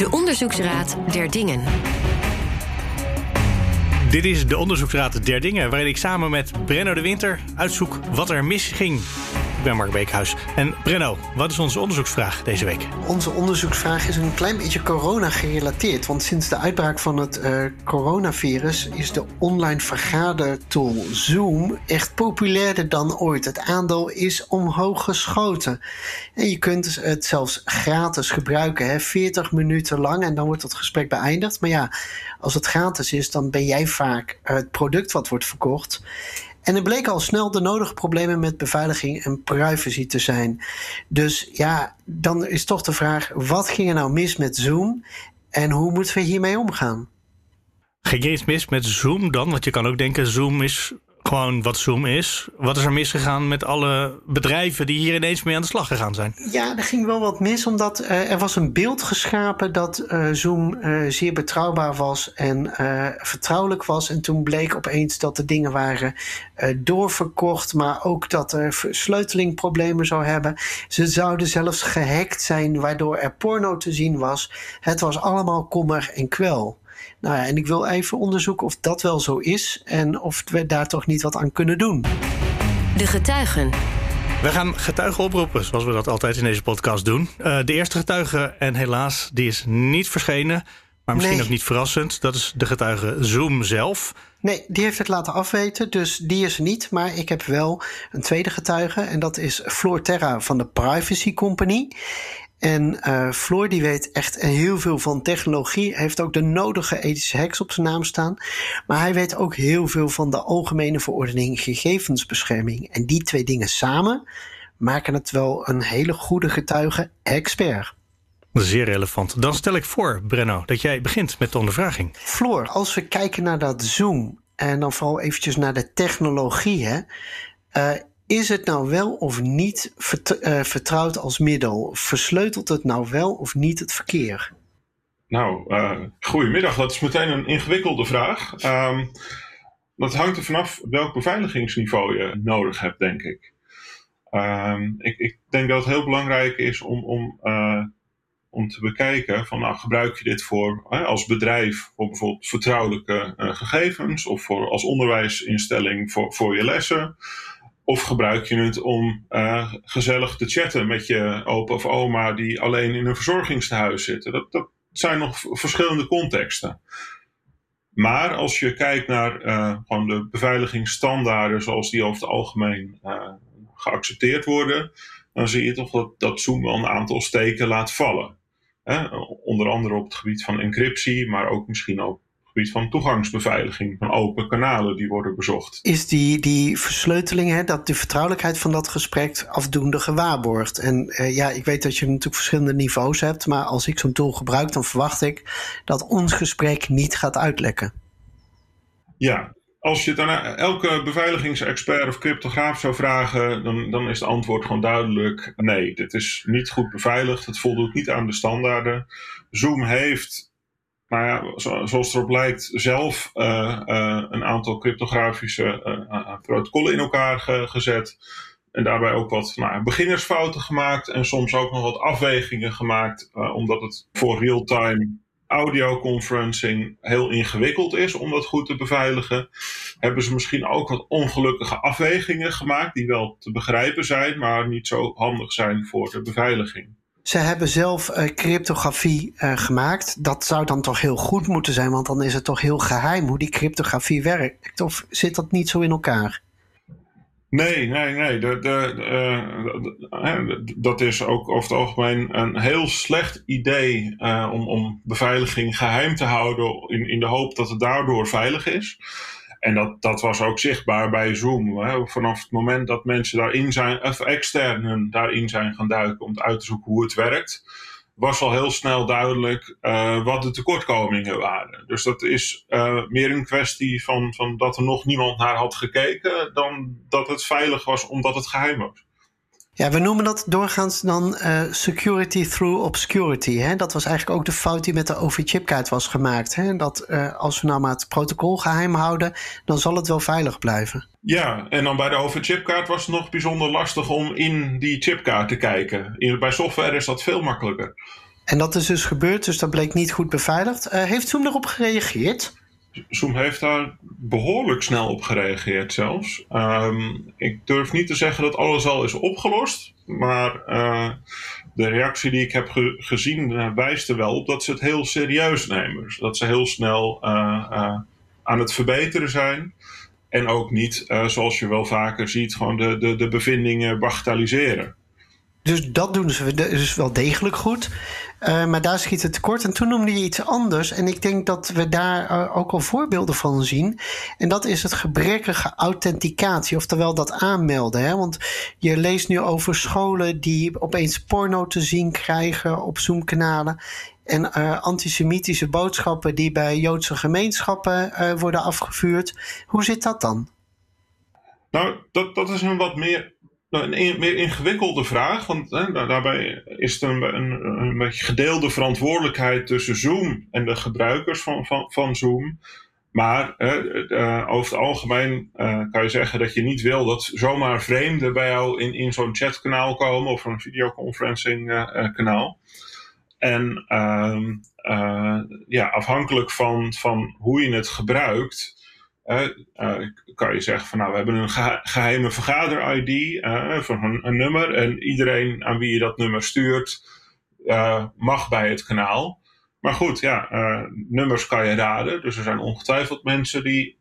De Onderzoeksraad der Dingen. Dit is de Onderzoeksraad der Dingen, waarin ik samen met Brenno de Winter uitzoek wat er misging. Ik ben Mark Beekhuis. En Brenno, wat is onze onderzoeksvraag deze week? Onze onderzoeksvraag is een klein beetje corona gerelateerd. Want sinds de uitbraak van het uh, coronavirus is de online vergadertool Zoom echt populairder dan ooit. Het aandeel is omhoog geschoten. En je kunt het zelfs gratis gebruiken, hè, 40 minuten lang. En dan wordt het gesprek beëindigd. Maar ja, als het gratis is, dan ben jij vaak het product wat wordt verkocht. En er bleken al snel de nodige problemen met beveiliging en privacy te zijn. Dus ja, dan is toch de vraag: wat ging er nou mis met Zoom en hoe moeten we hiermee omgaan? Ging je iets mis met Zoom dan? Want je kan ook denken: Zoom is gewoon wat Zoom is. Wat is er misgegaan met alle bedrijven die hier ineens mee aan de slag gegaan zijn? Ja, er ging wel wat mis, omdat uh, er was een beeld geschapen dat uh, Zoom uh, zeer betrouwbaar was en vertrouwelijk was. En toen bleek opeens dat de dingen waren doorverkocht, maar ook dat er versleutelingproblemen zou hebben. Ze zouden zelfs gehackt zijn, waardoor er porno te zien was. Het was allemaal kommer en kwel. Nou ja, en ik wil even onderzoeken of dat wel zo is en of we daar toch niet wat aan kunnen doen. De getuigen. We gaan getuigen oproepen, zoals we dat altijd in deze podcast doen. Uh, de eerste getuige, en helaas, die is niet verschenen. Maar misschien nee. ook niet verrassend, dat is de getuige Zoom zelf. Nee, die heeft het laten afweten, dus die is er niet. Maar ik heb wel een tweede getuige en dat is Floor Terra van de Privacy Company. En uh, Floor die weet echt heel veel van technologie. Heeft ook de nodige ethische hacks op zijn naam staan. Maar hij weet ook heel veel van de Algemene Verordening Gegevensbescherming. En die twee dingen samen maken het wel een hele goede getuige-expert. Zeer relevant. Dan stel ik voor, Brenno, dat jij begint met de ondervraging. Floor, als we kijken naar dat Zoom en dan vooral eventjes naar de technologie, hè, uh, is het nou wel of niet eh, vertrouwd als middel? Versleutelt het nou wel of niet het verkeer? Nou, uh, goedemiddag. Dat is meteen een ingewikkelde vraag. Um, dat hangt er vanaf welk beveiligingsniveau je nodig hebt, denk ik. Um, ik, ik, denk dat het heel belangrijk is om, om, uh, om te bekijken van nou, gebruik je dit voor als bedrijf voor bijvoorbeeld vertrouwelijke gegevens of voor, als onderwijsinstelling voor, voor je lessen. Of gebruik je het om uh, gezellig te chatten met je opa of oma die alleen in een verzorgingstehuis zitten? Dat, dat zijn nog verschillende contexten. Maar als je kijkt naar uh, gewoon de beveiligingsstandaarden zoals die over het algemeen uh, geaccepteerd worden, dan zie je toch dat, dat Zoom wel een aantal steken laat vallen. Onder andere op het gebied van encryptie, maar ook misschien ook gebied van toegangsbeveiliging, van open kanalen die worden bezocht. Is die, die versleuteling, hè, dat de vertrouwelijkheid van dat gesprek afdoende gewaarborgd? En uh, ja, ik weet dat je natuurlijk verschillende niveaus hebt, maar als ik zo'n tool gebruik, dan verwacht ik dat ons gesprek niet gaat uitlekken. Ja, als je het aan elke beveiligingsexpert of cryptograaf zou vragen, dan, dan is het antwoord gewoon duidelijk: nee, dit is niet goed beveiligd, het voldoet niet aan de standaarden. Zoom heeft ja, zoals erop lijkt, zelf uh, uh, een aantal cryptografische uh, protocollen in elkaar ge gezet. En daarbij ook wat nou, beginnersfouten gemaakt en soms ook nog wat afwegingen gemaakt, omdat het voor real-time audioconferencing heel ingewikkeld is om dat goed te beveiligen. Hebben ze misschien ook wat ongelukkige afwegingen gemaakt, die wel te begrijpen zijn, maar niet zo handig zijn voor de beveiliging. Ze hebben zelf uh, cryptografie uh, gemaakt. Dat zou dan toch heel goed moeten zijn, want dan is het toch heel geheim hoe die cryptografie werkt. Of zit dat niet zo in elkaar? Nee, nee, nee. Uh, dat is ook over het algemeen een heel slecht idee om, om beveiliging geheim te houden in, in de hoop dat het daardoor veilig is. En dat, dat was ook zichtbaar bij Zoom. Hè. Vanaf het moment dat mensen daarin zijn, of externen daarin zijn gaan duiken om uit te zoeken hoe het werkt, was al heel snel duidelijk uh, wat de tekortkomingen waren. Dus dat is uh, meer een kwestie van, van dat er nog niemand naar had gekeken, dan dat het veilig was omdat het geheim was. Ja, we noemen dat doorgaans dan uh, security through obscurity. Hè? Dat was eigenlijk ook de fout die met de OV-chipkaart was gemaakt. Hè? Dat uh, als we nou maar het protocol geheim houden, dan zal het wel veilig blijven. Ja, en dan bij de OV-chipkaart was het nog bijzonder lastig om in die chipkaart te kijken. In, bij software is dat veel makkelijker. En dat is dus gebeurd, dus dat bleek niet goed beveiligd. heeft Zoom erop gereageerd? Zoom heeft daar behoorlijk snel op gereageerd zelfs. Ehm, ik durf niet te zeggen dat alles al is opgelost. Maar uh, de reactie die ik heb ge gezien uh, wijst er wel op dat ze het heel serieus nemen. Dus dat ze heel snel uh, aan het verbeteren zijn. En ook niet, zoals je wel vaker ziet, gewoon de, de, de bevindingen bagatelliseren. Dus dat doen ze dus wel degelijk goed. Uh, maar daar schiet het tekort. En toen noemde je iets anders. En ik denk dat we daar uh, ook al voorbeelden van zien. En dat is het gebrekkige authenticatie. Oftewel dat aanmelden. Hè? Want je leest nu over scholen die opeens porno te zien krijgen op Zoom-kanalen. En uh, antisemitische boodschappen die bij Joodse gemeenschappen worden afgevuurd. Hoe zit dat dan? Nou, dat, dat is een wat meer nou, een meer ingewikkelde vraag, want hè, daarbij is het een, een, een, beetje gedeelde verantwoordelijkheid tussen Zoom en de gebruikers van, van, van Zoom. Maar uh, over het algemeen uh, kan je zeggen dat je niet wil dat zomaar vreemden bij jou in, in zo'n chatkanaal komen of een videoconferencing uh, kanaal. En ehm, ja, afhankelijk van, van hoe je het gebruikt, kan je zeggen van nou, we hebben een geheime vergader-ID uh, van een, een, nummer en iedereen aan wie je dat nummer stuurt uh, mag bij het kanaal. Maar goed, ja, nummers kan je raden. Dus er zijn ongetwijfeld mensen die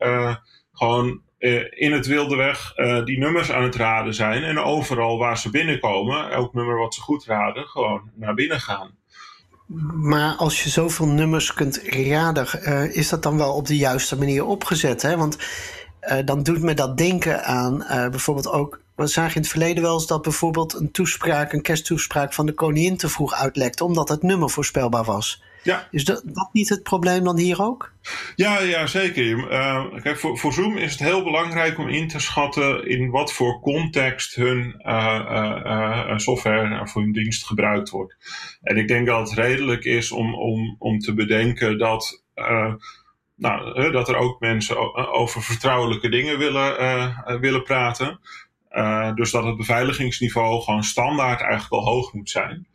gewoon in het wilde weg die nummers aan het raden zijn en overal waar ze binnenkomen, elk nummer wat ze goed raden, gewoon naar binnen gaan. Maar als je zoveel nummers kunt raden, uh, is dat dan wel op de juiste manier opgezet? Hè? Want uh, dan doet me dat denken aan uh, bijvoorbeeld ook. We zagen in het verleden wel eens dat bijvoorbeeld een toespraak, een kersttoespraak van de koningin te vroeg uitlekte, omdat het nummer voorspelbaar was. Ja. Is dat, dat niet het probleem dan hier ook? Ja, ja zeker. Uh, kijk, voor, voor Zoom is het heel belangrijk om in te schatten in wat voor context hun uh, uh, software voor hun dienst gebruikt wordt. En ik denk dat het redelijk is om, om, om te bedenken dat, nou, dat er ook mensen over vertrouwelijke dingen willen, willen praten. dus dat het beveiligingsniveau gewoon standaard eigenlijk al hoog moet zijn.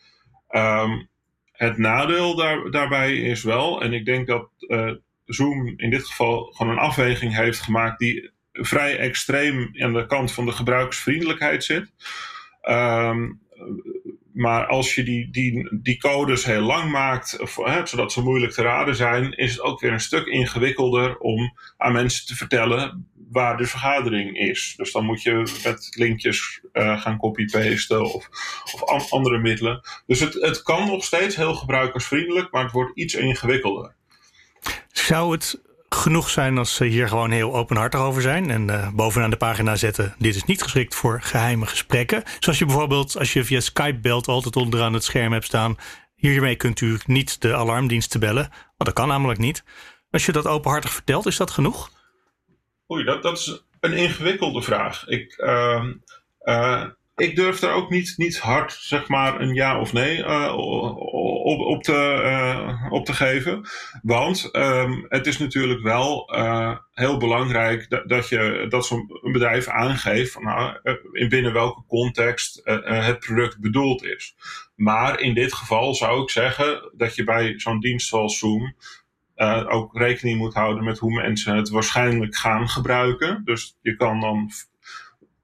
Um, het nadeel daar, daarbij is wel, en ik denk dat uh, Zoom in dit geval gewoon een afweging heeft gemaakt die vrij extreem aan de kant van de gebruiksvriendelijkheid zit. Um, maar als je die, die, die codes heel lang maakt, hè, zodat ze moeilijk te raden zijn, is het ook weer een stuk ingewikkelder om aan mensen te vertellen waar de vergadering is. Dus dan moet je met linkjes uh, gaan copy-pasten of, of andere middelen. Dus het, het kan nog steeds heel gebruikersvriendelijk, maar het wordt iets ingewikkelder. Zou het genoeg zijn als ze hier gewoon heel openhartig over zijn en uh, bovenaan de pagina zetten: dit is niet geschikt voor geheime gesprekken. Zoals je bijvoorbeeld als je via Skype belt altijd onderaan het scherm hebt staan. Hiermee kunt u niet de alarmdiensten bellen, want dat kan namelijk niet. Als je dat openhartig vertelt, is dat genoeg? Oei, dat, dat is een ingewikkelde vraag. Ik, uh, uh, ik durf daar ook niet, niet hard zeg maar een ja of nee uh, op, op, te, uh, op te geven. Want um, het is natuurlijk wel heel belangrijk dat, dat, je, dat zo'n bedrijf aangeeft van, nou, in binnen welke context het product bedoeld is. Maar in dit geval zou ik zeggen dat je bij zo'n dienst zoals Zoom uh, ook rekening moet houden met hoe mensen het waarschijnlijk gaan gebruiken. Dus je kan dan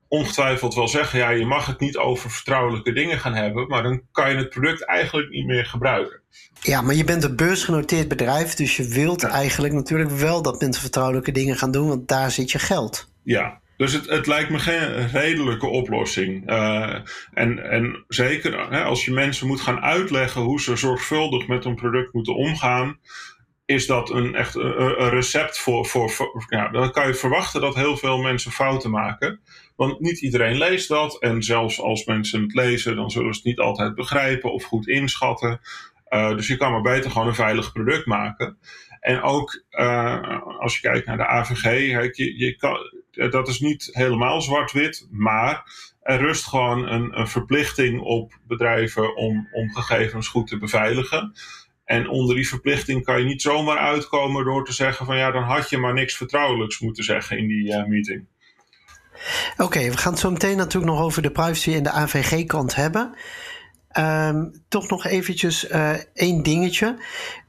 ongetwijfeld wel zeggen, ja, je mag het niet over vertrouwelijke dingen gaan hebben, maar dan kan je het product eigenlijk niet meer gebruiken. Ja, maar je bent een beursgenoteerd bedrijf, dus je wilt eigenlijk natuurlijk wel dat mensen vertrouwelijke dingen gaan doen, want daar zit je geld. Ja, dus het, het lijkt me geen redelijke oplossing. Uh, en, en zeker hè, als je mensen moet gaan uitleggen hoe ze zorgvuldig met een product moeten omgaan, is dat een echt een, recept voor, voor, ja, dan kan je verwachten dat heel veel mensen fouten maken. Want niet iedereen leest dat. En zelfs als mensen het lezen, dan zullen ze het niet altijd begrijpen of goed inschatten. Uh, dus je kan maar beter gewoon een veilig product maken. En ook als je kijkt naar de AVG, je, je kan, dat is niet helemaal zwart-wit, maar er rust gewoon een, een verplichting op bedrijven om, om gegevens goed te beveiligen. En onder die verplichting kan je niet zomaar uitkomen door te zeggen van ja, dan had je maar niks vertrouwelijks moeten zeggen in die uh, meeting. Oké, we gaan het zo meteen natuurlijk nog over de privacy en de AVG-kant hebben. Ehm, toch nog eventjes uh, één dingetje.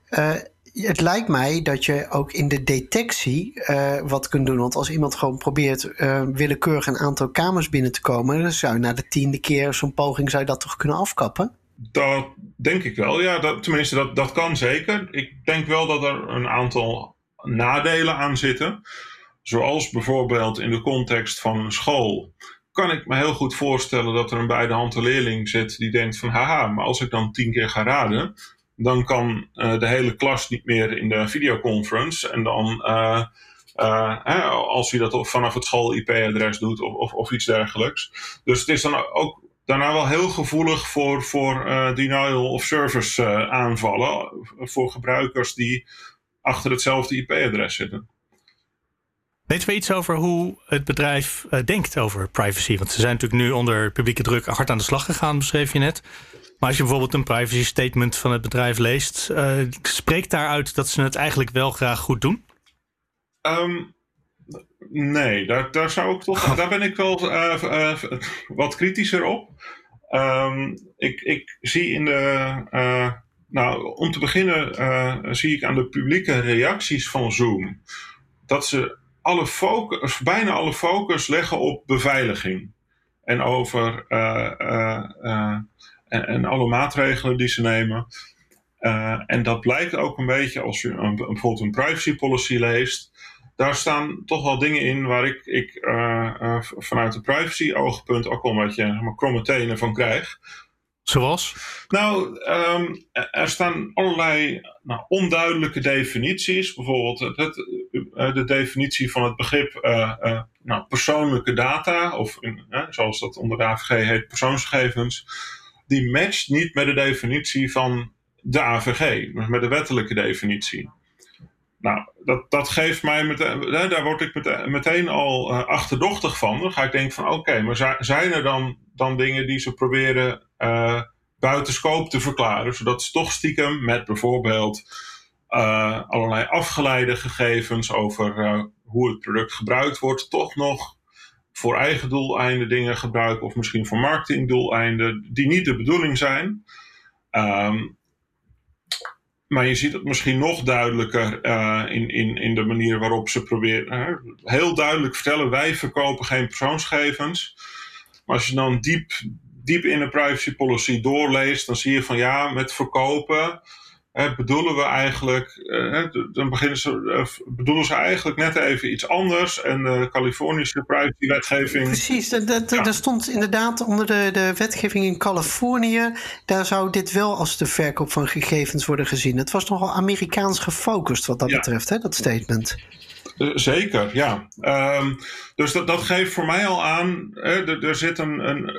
Uh, het lijkt mij dat je ook in de detectie uh, wat kunt doen. Want als iemand gewoon probeert willekeurig een aantal kamers binnen te komen, dan zou je na de tiende keer zo'n poging zou je dat toch kunnen afkappen? Dat denk ik wel, ja. Dat, tenminste, dat, dat kan zeker. Ik denk wel dat er een aantal nadelen aan zitten. Zoals bijvoorbeeld in de context van een school kan ik me heel goed voorstellen dat er een bij de leerling zit die denkt van haha, maar als ik dan tien keer ga raden, dan kan uh, de hele klas niet meer in de videoconference. En dan, uh, als hij dat vanaf het school-IP-adres doet of, of, of, iets dergelijks. Dus het is dan ook daarna wel heel gevoelig voor, voor denial of service aanvallen. Voor gebruikers die achter hetzelfde IP-adres zitten. Weten we iets over hoe het bedrijf uh, denkt over privacy? Want ze zijn natuurlijk nu onder publieke druk hard aan de slag gegaan, beschreef je net. Maar als je bijvoorbeeld een privacy statement van het bedrijf leest, spreekt daaruit dat ze het eigenlijk wel graag goed doen? Um, nee, daar, daar, zou ik toch, daar ben ik wel uh, wat kritischer op. Um, ik, ik, zie in de. nou, om te beginnen zie ik aan de publieke reacties van Zoom dat ze alle focus, bijna alle focus leggen op beveiliging. En over en, en, alle maatregelen die ze nemen. en dat blijkt ook een beetje als je een, bijvoorbeeld een privacy policy leest. Daar staan toch wel dingen in waar ik, ik vanuit een privacy oogpunt ook wel een beetje maar, kromme tenen van krijg. Zoals? Nou, um, er staan allerlei nou, onduidelijke definities. Bijvoorbeeld het, uh, de definitie van het begrip uh, uh, nou, persoonlijke data, of in, zoals dat onder de AVG heet, persoonsgegevens. Die matcht niet met de definitie van de AVG, met de wettelijke definitie. Nou, dat, dat geeft mij meteen, daar word ik meteen al achterdochtig van. Dan ga ik denken van oké, maar zijn er dan, dan dingen die ze proberen uh, buiten te verklaren, zodat ze toch stiekem met bijvoorbeeld uh, allerlei afgeleide gegevens over hoe het product gebruikt wordt, toch nog voor eigen doeleinden dingen gebruiken, of misschien voor marketingdoeleinden die niet de bedoeling zijn. Um, maar je ziet het misschien nog duidelijker uh, in, in, in de manier waarop ze proberen. heel duidelijk vertellen: wij verkopen geen persoonsgegevens. Maar als je dan diep diep in de privacy policy doorleest, dan zie je van ja, met verkopen bedoelen we eigenlijk, eh, dan beginnen ze, eh, bedoelen ze eigenlijk net even iets anders. En de Californische privacywetgeving. Precies, dat, daar stond inderdaad onder de, de wetgeving in Californië, daar zou dit wel als de verkoop van gegevens worden gezien. Het was nogal Amerikaans gefocust wat dat betreft, hè, dat statement. Zeker, ja. Um, dus dat, dat geeft voor mij al aan, hè, er, zit een, een,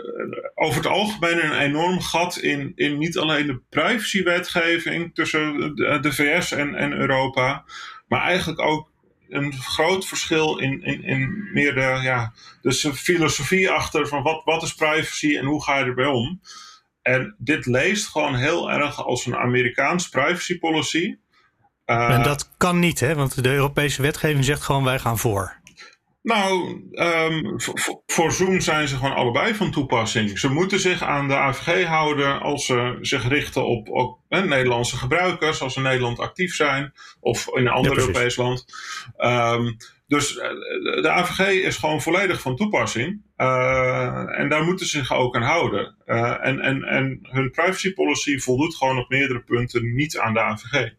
over het algemeen een enorm gat in, in niet alleen de privacywetgeving tussen de, de VS en, en Europa, maar eigenlijk ook een groot verschil in, in, in meer de, ja, de filosofie achter van wat, wat is privacy en hoe ga je erbij om. En dit leest gewoon heel erg als een Amerikaans privacy policy en eh, dat kan niet, hè? Want de Europese wetgeving zegt gewoon wij gaan voor. Nou, um, voor Zoom zijn ze gewoon allebei van toepassing. Ze moeten zich aan de AVG houden als ze zich richten op, op Nederlandse gebruikers, als ze in Nederland actief zijn of in een ander Europees land. Um, dus eh, de AVG is gewoon volledig van toepassing. Uh, en daar moeten ze zich ook aan houden. Uh, en, en, en hun privacy policy voldoet gewoon op meerdere punten niet aan de AVG.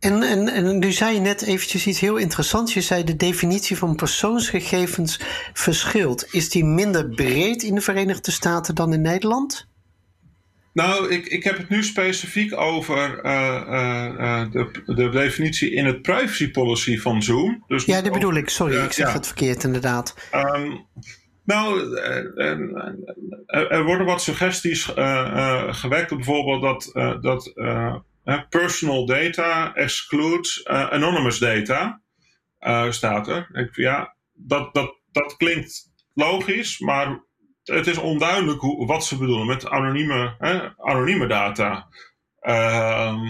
En, en, en nu zei je net eventjes iets heel interessants. Je zei de definitie van persoonsgegevens verschilt. Is die minder breed in de Verenigde Staten dan in Nederland? Nou, ik, ik heb het nu specifiek over uh, uh, de, de, definitie in het privacy policy van Zoom. Dus ja, dat bedoel ik. Sorry, ik zeg het verkeerd inderdaad. Um, nou, er, er, worden wat suggesties gewekt. Bijvoorbeeld dat, dat personal data excludes uh, anonymous data, uh, staat er. Ik, ja, dat, dat, dat klinkt logisch, maar het is onduidelijk hoe, wat ze bedoelen met anonieme, anonieme data. Uh,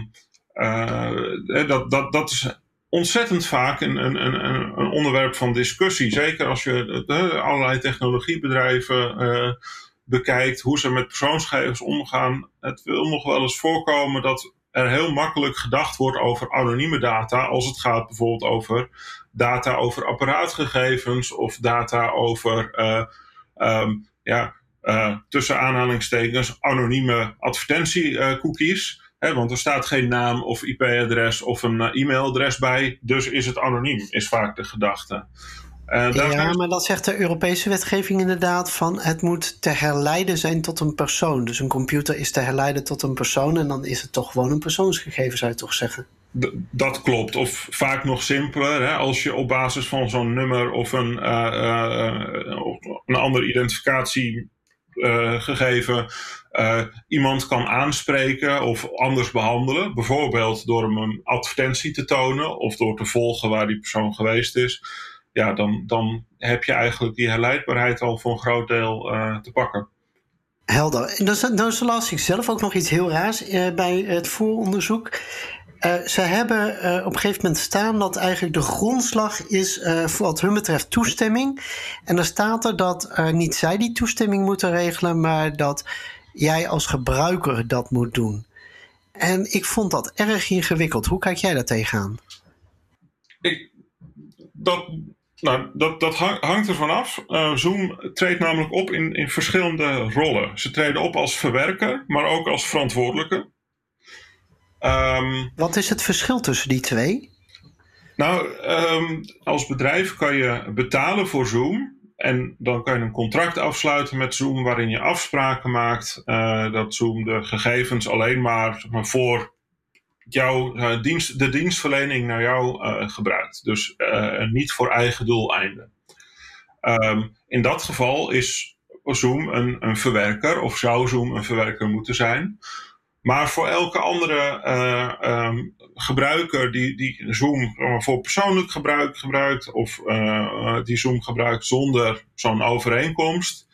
dat, dat, dat is ontzettend vaak een, een, een, een onderwerp van discussie. Zeker als je allerlei technologiebedrijven bekijkt hoe ze met persoonsgegevens omgaan. Het wil nog wel eens voorkomen dat er heel makkelijk gedacht wordt over anonieme data als het gaat bijvoorbeeld over data over apparaatgegevens of data over uh, ja, uh, tussen aanhalingstekens anonieme advertentiecookies. Uh, want er staat geen naam of IP-adres of een e-mailadres bij, dus is het anoniem, is vaak de gedachte. Uh, ja, maar dat zegt de Europese wetgeving inderdaad van het moet te herleiden zijn tot een persoon. Dus een computer is te herleiden tot een persoon en dan is het toch gewoon een persoonsgegeven, zou je toch zeggen? dat klopt. Of vaak nog simpeler, hè, als je op basis van zo'n nummer of een, uh, uh, een ander identificatiegegeven iemand kan aanspreken of anders behandelen. Bijvoorbeeld door hem een advertentie te tonen of door te volgen waar die persoon geweest is ja, dan, dan heb je eigenlijk die herleidbaarheid al voor een groot deel uh, te pakken. Helder. En dan, dan las ik zelf ook nog iets heel raars uh, bij het vooronderzoek. Uh, ze hebben op een gegeven moment staan dat eigenlijk de grondslag is voor wat hun betreft toestemming. En dan staat er dat niet zij die toestemming moeten regelen, maar dat jij als gebruiker dat moet doen. En ik vond dat erg ingewikkeld. Hoe kijk jij daar tegenaan? Ik, dat, nou, dat, dat hangt er vanaf. Uh, Zoom treedt namelijk op in, in verschillende rollen. Ze treden op als verwerker, maar ook als verantwoordelijke. Um, Wat is het verschil tussen die twee? Nou, um, als bedrijf kan je betalen voor Zoom. En dan kan je een contract afsluiten met Zoom waarin je afspraken maakt uh, dat Zoom de gegevens alleen maar, zeg maar voor jouw uh, dienst, de dienstverlening naar jou uh, gebruikt. Dus uh, niet voor eigen doeleinden. Um, in dat geval is Zoom een, een verwerker, of zou Zoom een verwerker moeten zijn. Maar voor elke andere um, gebruiker die, die Zoom voor persoonlijk gebruik gebruikt, of die Zoom gebruikt zonder zo'n overeenkomst,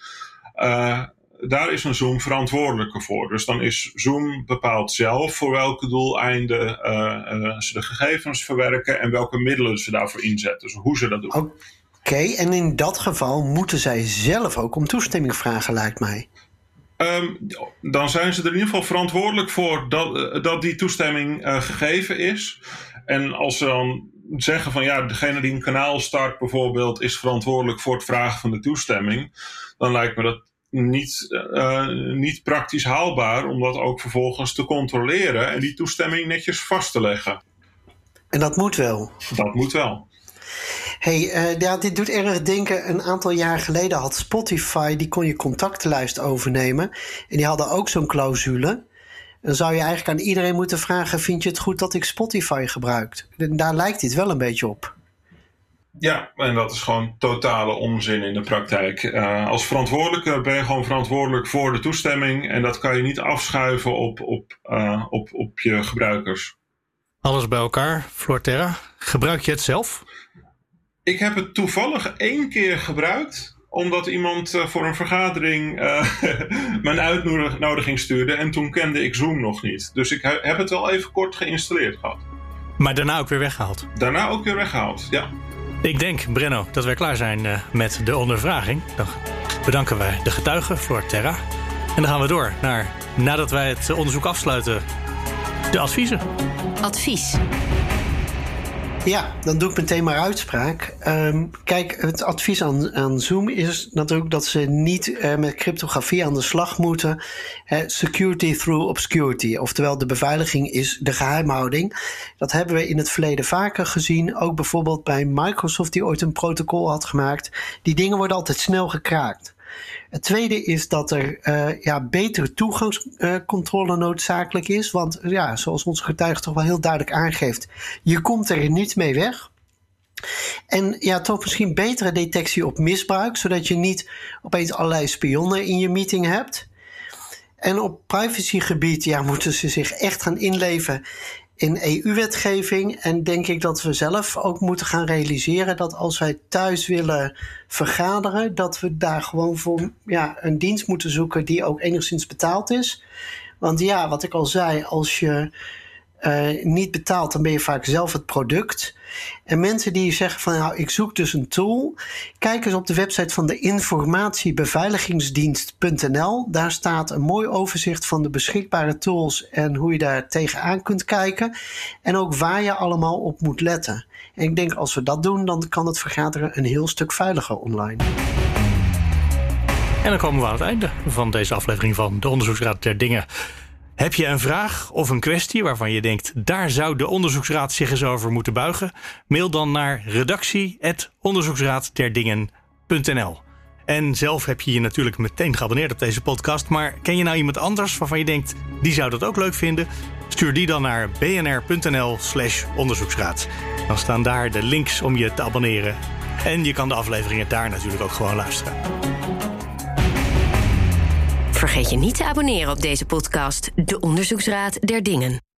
daar is een Zoom verantwoordelijke voor. Dus dan is Zoom bepaalt zelf voor welke doeleinden uh, ze de gegevens verwerken en welke middelen ze daarvoor inzetten. Dus hoe ze dat doen. Oké, en in dat geval moeten zij zelf ook om toestemming vragen, lijkt mij. Um, dan zijn ze er in ieder geval verantwoordelijk voor dat, eh, dat die toestemming uh, gegeven is. En als ze dan zeggen van ja, degene die een kanaal start bijvoorbeeld is verantwoordelijk voor het vragen van de toestemming, dan lijkt me dat niet, uh, niet praktisch haalbaar om dat ook vervolgens te controleren en die toestemming netjes vast te leggen. En dat moet wel. Dat moet wel. Hey, uh, ja, dit doet erg denken. Een aantal jaar geleden had Spotify, die kon je contactenlijst overnemen. En die hadden ook zo'n clausule. Dan zou je eigenlijk aan iedereen moeten vragen: vind je het goed dat ik Spotify gebruik? Daar lijkt dit wel een beetje op. Ja, en dat is gewoon totale onzin in de praktijk. Uh, als verantwoordelijke ben je gewoon verantwoordelijk voor de toestemming en dat kan je niet afschuiven op, op, uh, op, op je gebruikers. Alles bij elkaar, Florterra. Gebruik je het zelf? Ik heb het toevallig één keer gebruikt, omdat iemand uh, voor een vergadering mijn uitnodiging stuurde en toen kende ik Zoom nog niet. Dus ik heb het wel even kort geïnstalleerd gehad. Maar daarna ook weer weggehaald? Daarna ook weer weggehaald, ja. Ik denk, Brenno, dat wij klaar zijn uh, met de ondervraging. Dan bedanken wij de getuige, Floor Terra. En dan gaan we door naar, nadat wij het onderzoek afsluiten, de adviezen. Advies. Ja, dan doe ik meteen maar uitspraak. Um, kijk, het advies aan, aan Zoom is natuurlijk dat ze niet uh, met cryptografie aan de slag moeten. Security through obscurity. Oftewel, de beveiliging is de geheimhouding. Dat hebben we in het verleden vaker gezien. Ook bijvoorbeeld bij Microsoft, die ooit een protocol had gemaakt. Die dingen worden altijd snel gekraakt. Het tweede is dat er uh, ja, betere toegangscontrole noodzakelijk is. Want ja, zoals onze getuige toch wel heel duidelijk aangeeft, je komt er niet mee weg. En ja, toch misschien betere detectie op misbruik, zodat je niet opeens allerlei spionnen in je meeting hebt. En op privacygebied ja, moeten ze zich echt gaan inleven in EU-wetgeving. En denk ik dat we zelf ook moeten gaan realiseren dat als wij thuis willen vergaderen, dat we daar gewoon voor ja, een dienst moeten zoeken die ook enigszins betaald is. Want ja, wat ik al zei, als je uh, niet betaalt, dan ben je vaak zelf het product. En mensen die zeggen van nou, ik zoek dus een tool. Kijk eens op de website van de informatiebeveiligingsdienst.nl. Daar staat een mooi overzicht van de beschikbare tools en hoe je daar tegenaan kunt kijken. En ook waar je allemaal op moet letten. En ik denk als we dat doen, dan kan het vergaderen een heel stuk veiliger online. En dan komen we aan het einde van deze aflevering van de Onderzoeksraad der Dingen. Heb je een vraag of een kwestie waarvan je denkt, daar zou de onderzoeksraad zich eens over moeten buigen? Mail dan naar redactie.onderzoeksraadderdingen.nl. En zelf heb je je natuurlijk meteen geabonneerd op deze podcast. Maar ken je nou iemand anders waarvan je denkt, die zou dat ook leuk vinden? Stuur die dan naar bnr.nl/slash onderzoeksraad. Dan staan daar de links om je te abonneren. En je kan de afleveringen daar natuurlijk ook gewoon luisteren. Vergeet je niet te abonneren op deze podcast, De Onderzoeksraad der Dingen.